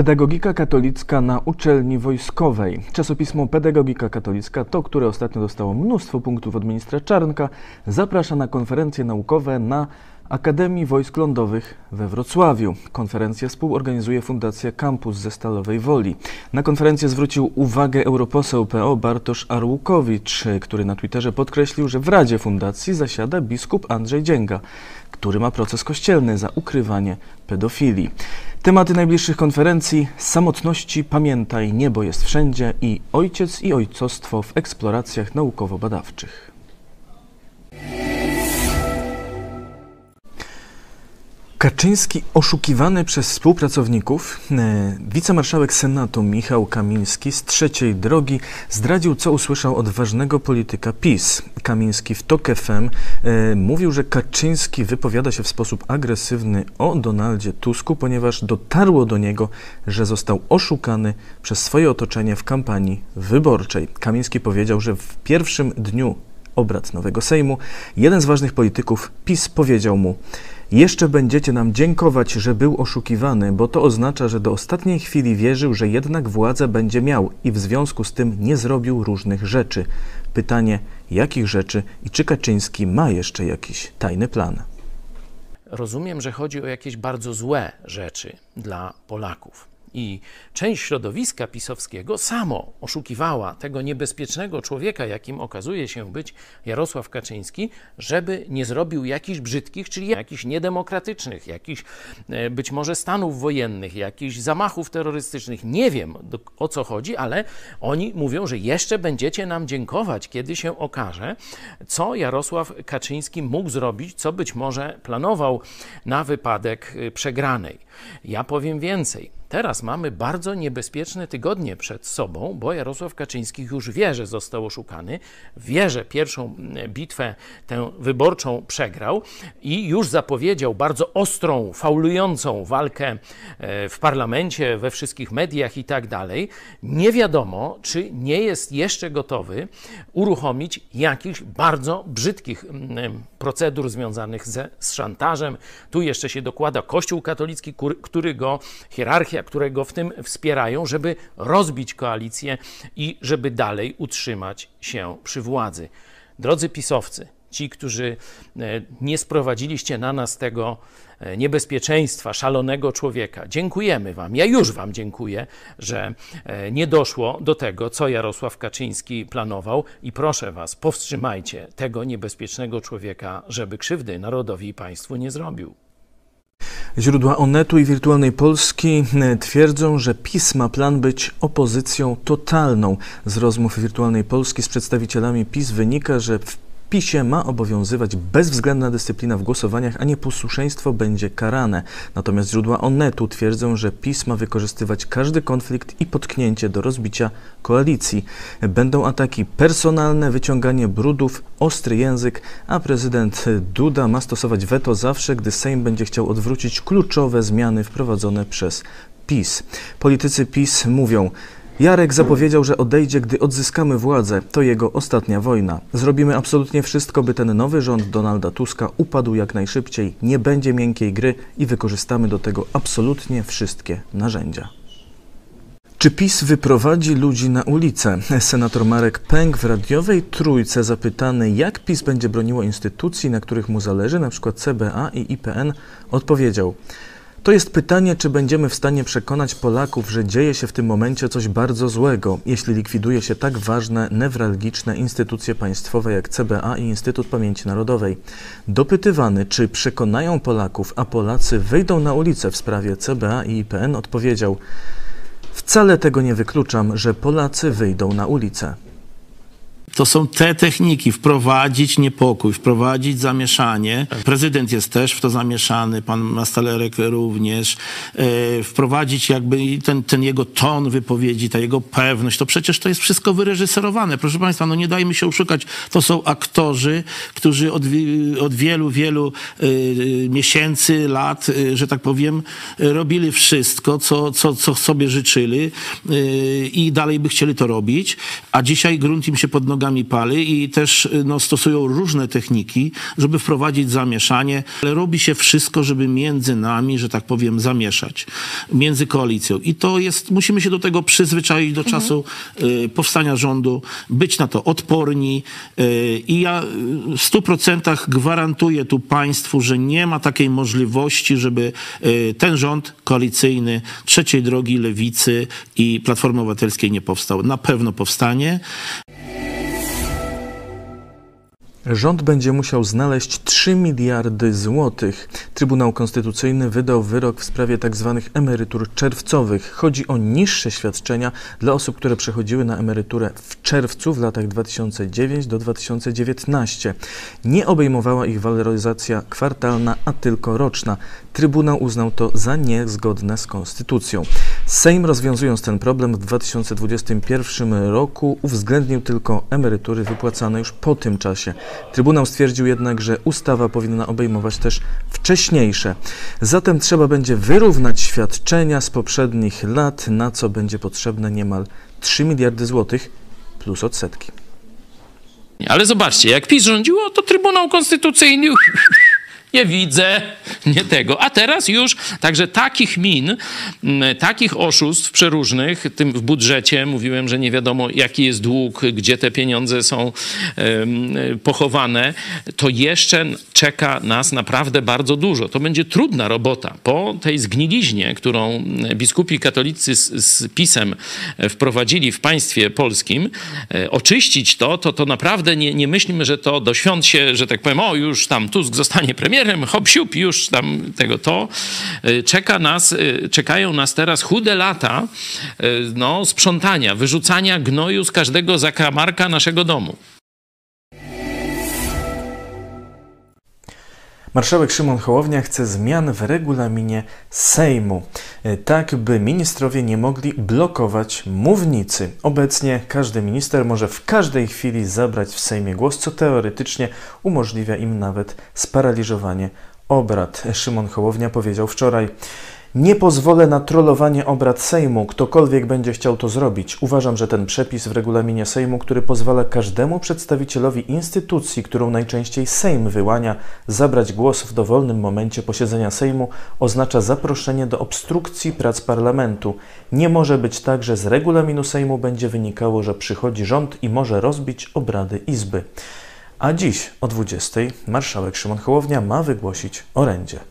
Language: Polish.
Pedagogika katolicka na uczelni wojskowej. Czasopismo Pedagogika katolicka, to które ostatnio dostało mnóstwo punktów od ministra Czarnka, zaprasza na konferencje naukowe na Akademii Wojsk Lądowych we Wrocławiu. Konferencję współorganizuje Fundacja Campus ze Stalowej Woli. Na konferencję zwrócił uwagę europoseł PO Bartosz Arłukowicz, który na Twitterze podkreślił, że w Radzie Fundacji zasiada biskup Andrzej Dzięga, który ma proces kościelny za ukrywanie pedofilii. Tematy najbliższych konferencji: samotności, pamiętaj, niebo jest wszędzie i ojciec i ojcostwo w eksploracjach naukowo-badawczych. Kaczyński oszukiwany przez współpracowników, e, wicemarszałek Senatu Michał Kamiński z trzeciej drogi zdradził, co usłyszał od ważnego polityka PiS. Kamiński w TOK FM e, mówił, że Kaczyński wypowiada się w sposób agresywny o Donaldzie Tusku, ponieważ dotarło do niego, że został oszukany przez swoje otoczenie w kampanii wyborczej. Kamiński powiedział, że w pierwszym dniu obrad nowego Sejmu jeden z ważnych polityków PiS powiedział mu, jeszcze będziecie nam dziękować, że był oszukiwany, bo to oznacza, że do ostatniej chwili wierzył, że jednak władzę będzie miał i w związku z tym nie zrobił różnych rzeczy. Pytanie, jakich rzeczy i czy Kaczyński ma jeszcze jakiś tajny plan? Rozumiem, że chodzi o jakieś bardzo złe rzeczy dla Polaków. I część środowiska pisowskiego samo oszukiwała tego niebezpiecznego człowieka, jakim okazuje się być Jarosław Kaczyński, żeby nie zrobił jakichś brzydkich, czyli jakichś niedemokratycznych, jakichś e, być może stanów wojennych, jakichś zamachów terrorystycznych. Nie wiem o co chodzi, ale oni mówią, że jeszcze będziecie nam dziękować, kiedy się okaże, co Jarosław Kaczyński mógł zrobić, co być może planował na wypadek e, przegranej. Ja powiem więcej. Teraz mamy bardzo niebezpieczne tygodnie przed sobą, bo Jarosław Kaczyński już wie, że został oszukany, wie, że pierwszą bitwę tę wyborczą przegrał i już zapowiedział bardzo ostrą, faulującą walkę e, w parlamencie, we wszystkich mediach i tak dalej. Nie wiadomo, czy nie jest jeszcze gotowy uruchomić jakichś bardzo brzydkich procedur związanych ze, z szantażem. Tu jeszcze się dokłada Kościół katolicki, który go, hierarchia, które go w tym wspierają, żeby rozbić koalicję i żeby dalej utrzymać się przy władzy. Drodzy pisowcy, ci, którzy e, nie sprowadziliście na nas tego e, niebezpieczeństwa, szalonego człowieka. Dziękujemy Wam. Ja już Wam dziękuję, że e, nie doszło do tego, co Jarosław Kaczyński planował i proszę Was, powstrzymajcie tego niebezpiecznego człowieka, żeby krzywdy narodowi i państwu nie zrobił. Źródła Onetu i Wirtualnej Polski e, twierdzą, że PiS ma plan być opozycją totalną. Z rozmów Wirtualnej Polski z przedstawicielami PiS wynika, że w PiSie ma obowiązywać bezwzględna dyscyplina w głosowaniach, a nieposłuszeństwo będzie karane. Natomiast źródła Onetu twierdzą, że PiS ma wykorzystywać każdy konflikt i potknięcie do rozbicia koalicji. Będą ataki personalne, wyciąganie brudów, ostry język, a prezydent Duda ma stosować weto zawsze, gdy Sejm będzie chciał odwrócić kluczowe zmiany wprowadzone przez PiS. Politycy PiS mówią, Jarek zapowiedział, że odejdzie, gdy odzyskamy władzę. To jego ostatnia wojna. Zrobimy absolutnie wszystko, by ten nowy rząd Donalda Tuska upadł jak najszybciej. Nie będzie miękkiej gry i wykorzystamy do tego absolutnie wszystkie narzędzia. Czy PiS wyprowadzi ludzi na ulicę? Senator Marek Pęk w radiowej trójce zapytany, jak PiS będzie broniło instytucji, na których mu zależy, np. CBA i IPN, odpowiedział: to jest pytanie, czy będziemy w stanie przekonać Polaków, że dzieje się w tym momencie coś bardzo złego, jeśli likwiduje się tak ważne, newralgiczne instytucje państwowe jak CBA i Instytut Pamięci Narodowej. Dopytywany, czy przekonają Polaków, a Polacy wyjdą na ulicę w sprawie CBA i IPN, odpowiedział: Wcale tego nie wykluczam, że Polacy wyjdą na ulicę. To są te techniki, wprowadzić niepokój, wprowadzić zamieszanie. Prezydent jest też w to zamieszany, pan Mastalerek również. E, wprowadzić jakby ten, ten jego ton wypowiedzi, ta jego pewność. To przecież to jest wszystko wyreżyserowane. Proszę państwa, no nie dajmy się oszukać. To są aktorzy, którzy od, od wielu, wielu e, miesięcy, lat, e, że tak powiem, robili wszystko, co, co, co sobie życzyli i dalej by chcieli to robić. A dzisiaj grunt im się pod nogą nogami pali i też no, stosują różne techniki, żeby wprowadzić zamieszanie, ale robi się wszystko, żeby między nami, że tak powiem, zamieszać, między koalicją. I to jest, musimy się do tego przyzwyczaić do czasu y, powstania rządu, być na to odporni y, i ja w stu procentach gwarantuję tu państwu, że nie ma takiej możliwości, żeby y, ten rząd koalicyjny trzeciej drogi lewicy i Platformy Obywatelskiej nie powstał. Na pewno powstanie. Rząd będzie musiał znaleźć 3 miliardy złotych. Trybunał Konstytucyjny wydał wyrok w sprawie tzw. emerytur czerwcowych. Chodzi o niższe świadczenia dla osób, które przechodziły na emeryturę w czerwcu w latach 2009 do 2019. Nie obejmowała ich waloryzacja kwartalna, a tylko roczna. Trybunał uznał to za niezgodne z konstytucją. Sejm rozwiązując ten problem w 2021 roku uwzględnił tylko emerytury wypłacane już po tym czasie. Trybunał stwierdził jednak, że ustawa powinna obejmować też wcześniejsze. Zatem trzeba będzie wyrównać świadczenia z poprzednich lat, na co będzie potrzebne niemal 3 miliardy złotych plus odsetki. Ale zobaczcie, jak PiS rządziło, to Trybunał Konstytucyjny nie widzę, nie tego. A teraz już, także takich min, mm, takich oszustw przeróżnych, tym w budżecie mówiłem, że nie wiadomo jaki jest dług, gdzie te pieniądze są pochowane, to jeszcze czeka nas naprawdę bardzo dużo. To będzie trudna robota. Po tej zgniliźnie, którą biskupi katolicy z, z PiSem wprowadzili w państwie polskim, e, oczyścić to, to, to naprawdę nie, nie myślimy, że to do świąt się, że tak powiem, o już tam Tusk zostanie premierem, hop siup, już tam tego to. Y, czeka nas, y, czekają nas teraz chude lata y, no, sprzątania, wyrzucania gnoju z każdego zakamarka naszego domu. Marszałek Szymon Hołownia chce zmian w regulaminie Sejmu, tak by ministrowie nie mogli blokować mównicy. Obecnie każdy minister może w każdej chwili zabrać w Sejmie głos, co teoretycznie umożliwia im nawet sparaliżowanie obrad. Szymon Hołownia powiedział wczoraj. Nie pozwolę na trollowanie obrad Sejmu. Ktokolwiek będzie chciał to zrobić. Uważam, że ten przepis w regulaminie Sejmu, który pozwala każdemu przedstawicielowi instytucji, którą najczęściej Sejm wyłania, zabrać głos w dowolnym momencie posiedzenia Sejmu, oznacza zaproszenie do obstrukcji prac parlamentu. Nie może być tak, że z regulaminu Sejmu będzie wynikało, że przychodzi rząd i może rozbić obrady Izby. A dziś o 20 marszałek Szymon Hołownia ma wygłosić orędzie.